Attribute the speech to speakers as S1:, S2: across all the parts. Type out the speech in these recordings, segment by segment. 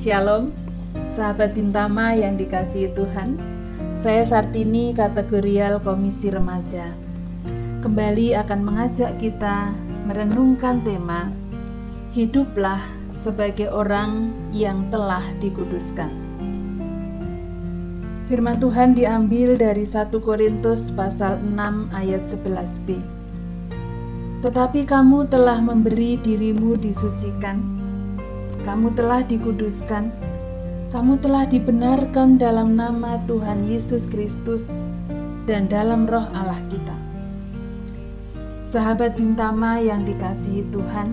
S1: Shalom, sahabat Bintama yang dikasihi Tuhan. Saya Sartini, kategorial Komisi Remaja. Kembali akan mengajak kita merenungkan tema Hiduplah sebagai orang yang telah dikuduskan. Firman Tuhan diambil dari 1 Korintus pasal 6 ayat 11b. Tetapi kamu telah memberi dirimu disucikan, kamu telah dikuduskan, kamu telah dibenarkan dalam nama Tuhan Yesus Kristus dan dalam roh Allah kita. Sahabat Bintama yang dikasihi Tuhan,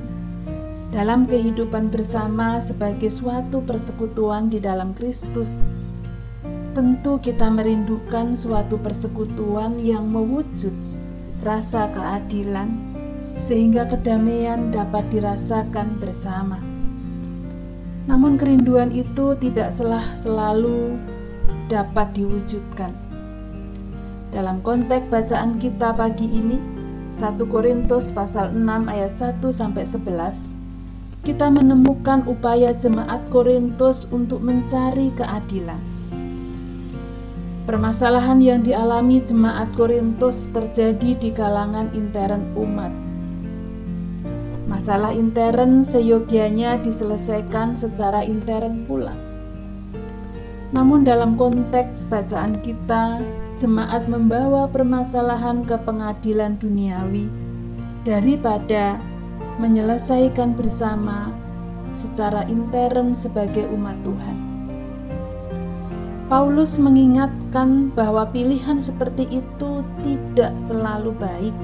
S1: dalam kehidupan bersama sebagai suatu persekutuan di dalam Kristus, tentu kita merindukan suatu persekutuan yang mewujud rasa keadilan, sehingga kedamaian dapat dirasakan bersama. Namun kerinduan itu tidak selah selalu dapat diwujudkan. Dalam konteks bacaan kita pagi ini, 1 Korintus pasal 6 ayat 1 sampai 11, kita menemukan upaya jemaat Korintus untuk mencari keadilan. Permasalahan yang dialami jemaat Korintus terjadi di kalangan intern umat Masalah intern seyogianya diselesaikan secara intern pula. Namun dalam konteks bacaan kita, jemaat membawa permasalahan ke pengadilan duniawi daripada menyelesaikan bersama secara intern sebagai umat Tuhan. Paulus mengingatkan bahwa pilihan seperti itu tidak selalu baik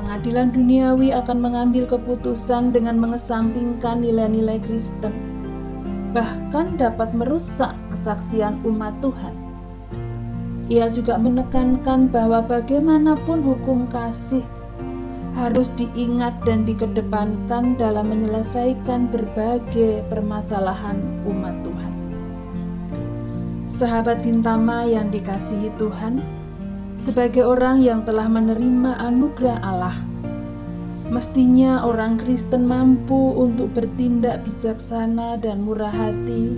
S1: Pengadilan duniawi akan mengambil keputusan dengan mengesampingkan nilai-nilai Kristen, bahkan dapat merusak kesaksian umat Tuhan. Ia juga menekankan bahwa bagaimanapun hukum kasih harus diingat dan dikedepankan dalam menyelesaikan berbagai permasalahan umat Tuhan. Sahabat Bintama yang dikasihi Tuhan, sebagai orang yang telah menerima anugerah Allah. Mestinya orang Kristen mampu untuk bertindak bijaksana dan murah hati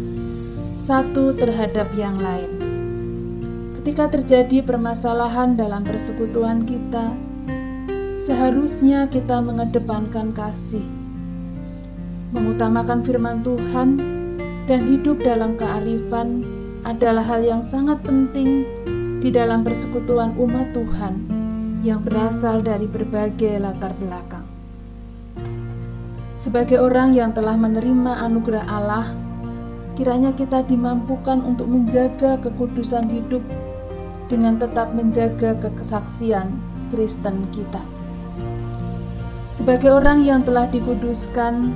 S1: satu terhadap yang lain. Ketika terjadi permasalahan dalam persekutuan kita, seharusnya kita mengedepankan kasih, mengutamakan firman Tuhan, dan hidup dalam kearifan adalah hal yang sangat penting di dalam persekutuan umat Tuhan yang berasal dari berbagai latar belakang. Sebagai orang yang telah menerima anugerah Allah, kiranya kita dimampukan untuk menjaga kekudusan hidup dengan tetap menjaga kekesaksian Kristen kita. Sebagai orang yang telah dikuduskan,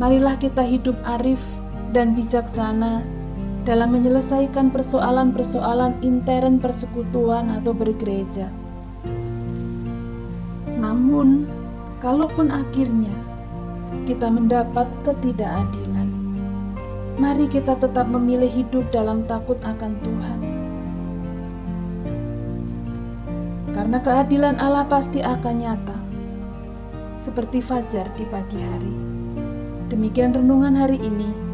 S1: marilah kita hidup arif dan bijaksana dalam menyelesaikan persoalan-persoalan intern persekutuan atau bergereja. Namun, kalaupun akhirnya kita mendapat ketidakadilan, mari kita tetap memilih hidup dalam takut akan Tuhan. Karena keadilan Allah pasti akan nyata, seperti fajar di pagi hari. Demikian renungan hari ini.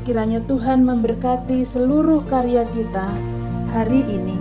S1: Kiranya Tuhan memberkati seluruh karya kita hari ini.